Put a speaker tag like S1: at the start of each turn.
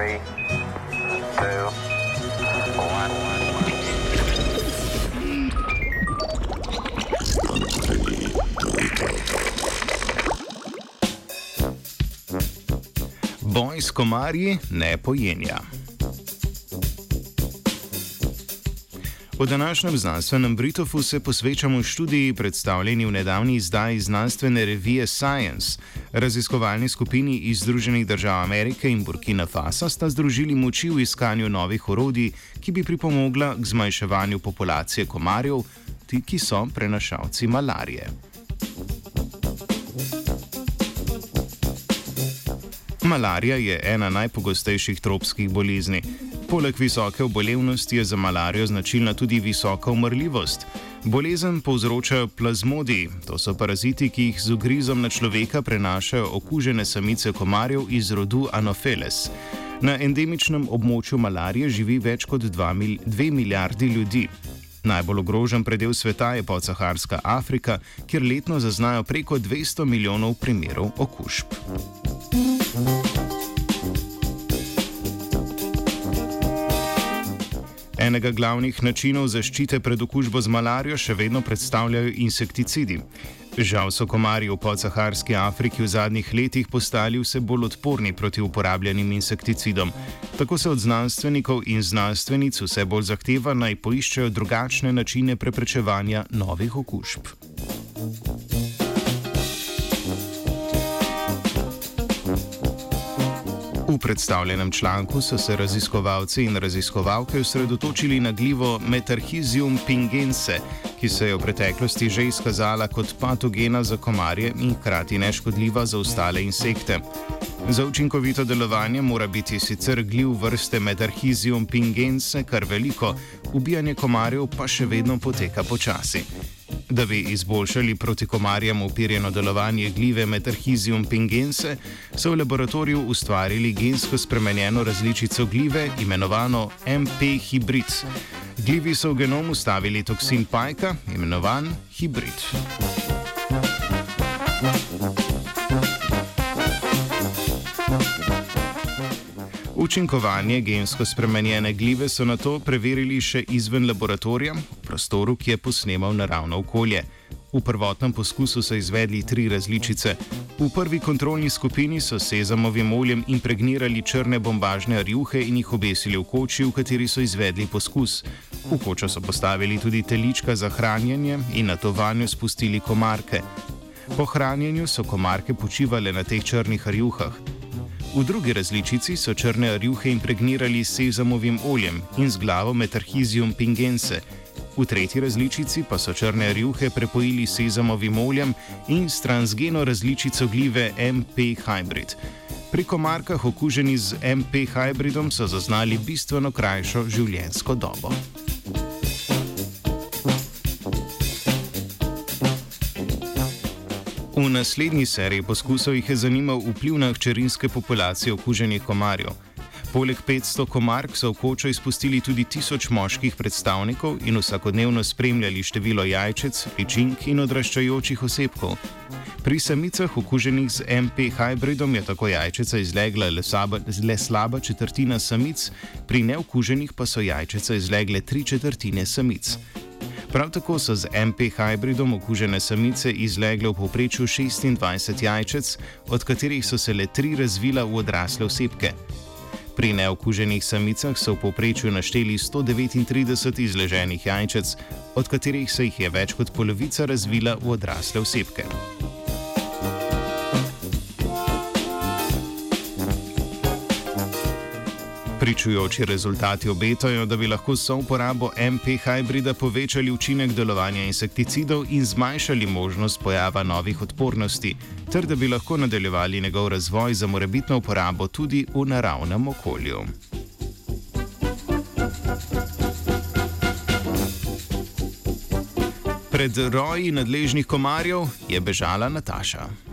S1: Three, two, one.
S2: Boj s komarji ne pojenja. V današnjem znanstvenem Britofu se posvečamo študiji predstavljeni v nedavni izdaji znanstvene revije Science. Raziskovalni skupini iz Združenih držav Amerike in Burkina Faso sta združili moči v iskanju novih orodij, ki bi pripomogla k zmanjševanju populacije komarjev, ti, ki so prenašalci malarije. Malarija je ena najpogostejših tropskih bolezni. Poleg visoke obolevnosti je za malarijo značilna tudi visoka umrljivost. Bolezen povzročajo plazmodi, to so paraziti, ki jih z ugrizom na človeka prenašajo okužene samice komarjev iz rodu Anopheles. Na endemičnem območju malarije živi več kot 2 milijardi ljudi. Najbolj ogrožen predel sveta je podsaharska Afrika, kjer letno zaznajo preko 200 milijonov primerov okužb. Enega glavnih načinov zaščite pred okužbo z malarijo še vedno predstavljajo insekticidi. Žal so komarji v podsaharski Afriki v zadnjih letih postali vse bolj odporni proti uporabljenim insekticidom. Tako se od znanstvenikov in znanstvenic vse bolj zahteva naj poiščejo drugačne načine preprečevanja novih okužb. V predstavljenem članku so se raziskovalci in raziskovalke osredotočili na glivo Metarhizium pingense, ki se je v preteklosti že izkazala kot patogena za komarje in hkrati neškodljiva za ostale insekte. Za učinkovito delovanje mora biti sicer gliv vrste Metarhizium pingense kar veliko, ubijanje komarjev pa še vedno poteka počasi. Da bi izboljšali proti komarjem upirjeno delovanje gljive Metarhizium pingense, so v laboratoriju ustvarili gensko spremenjeno različico gljive, imenovano MP hibrid. Glivi so v genom ustavili toksin pajka, imenovan hibrid. Učinkovanje gensko spremenjene gljive so na to preverili še izven laboratorija, v prostoru, ki je posnemal naravno okolje. V prvotnem poskusu so izvedli tri različice. V prvi kontrolni skupini so sezamovim oljem impregnirali črne bombažne rjuhe in jih obesili v koči, v kateri so izvedli poskus. V kočo so postavili tudi telička za hranjenje in na to vanjo spustili komarke. Po hranjenju so komarke počivale na teh črnih rjuhah. V drugi različici so črne rjuhe impregnirali s sezamovim oljem in z glavo Metarhizium pingense. V tretji različici pa so črne rjuhe prepojili s sezamovim oljem in s transgeno različico gljive MP hybrid. Pri komarkah okuženih z MP hybridom so zaznali bistveno krajšo življenjsko dobo. V naslednji seriji poskusov jih je zanimal vpliv na hčerinske populacije okuženih komarjev. Poleg 500 komark so v kočo izpustili tudi 1000 moških predstavnikov in vsakodnevno spremljali število jajčec, ličink in odraščajočih osebkov. Pri samicah okuženih z MP hybridom je tako jajčeca izlegla le, saba, le slaba četrtina samic, pri neokuženih pa so jajčeca izlegle tri četrtine samic. Prav tako so z MP hybridom okužene samice izlegle v povprečju 26 jajčec, od katerih so se le tri razvila v odrasle osebke. Pri neokuženih samicah so v povprečju našteli 139 izleženih jajčec, od katerih se jih je več kot polovica razvila v odrasle osebke. Pričujoči rezultati obetajo, da bi lahko s uporabo MP hybrida povečali učinek delovanja insekticidov in zmanjšali možnost pojava novih odpornosti, ter da bi lahko nadaljevali njegov razvoj za morebitno uporabo tudi v naravnem okolju. Pred roji nadležnih komarjev je bežala Nataša.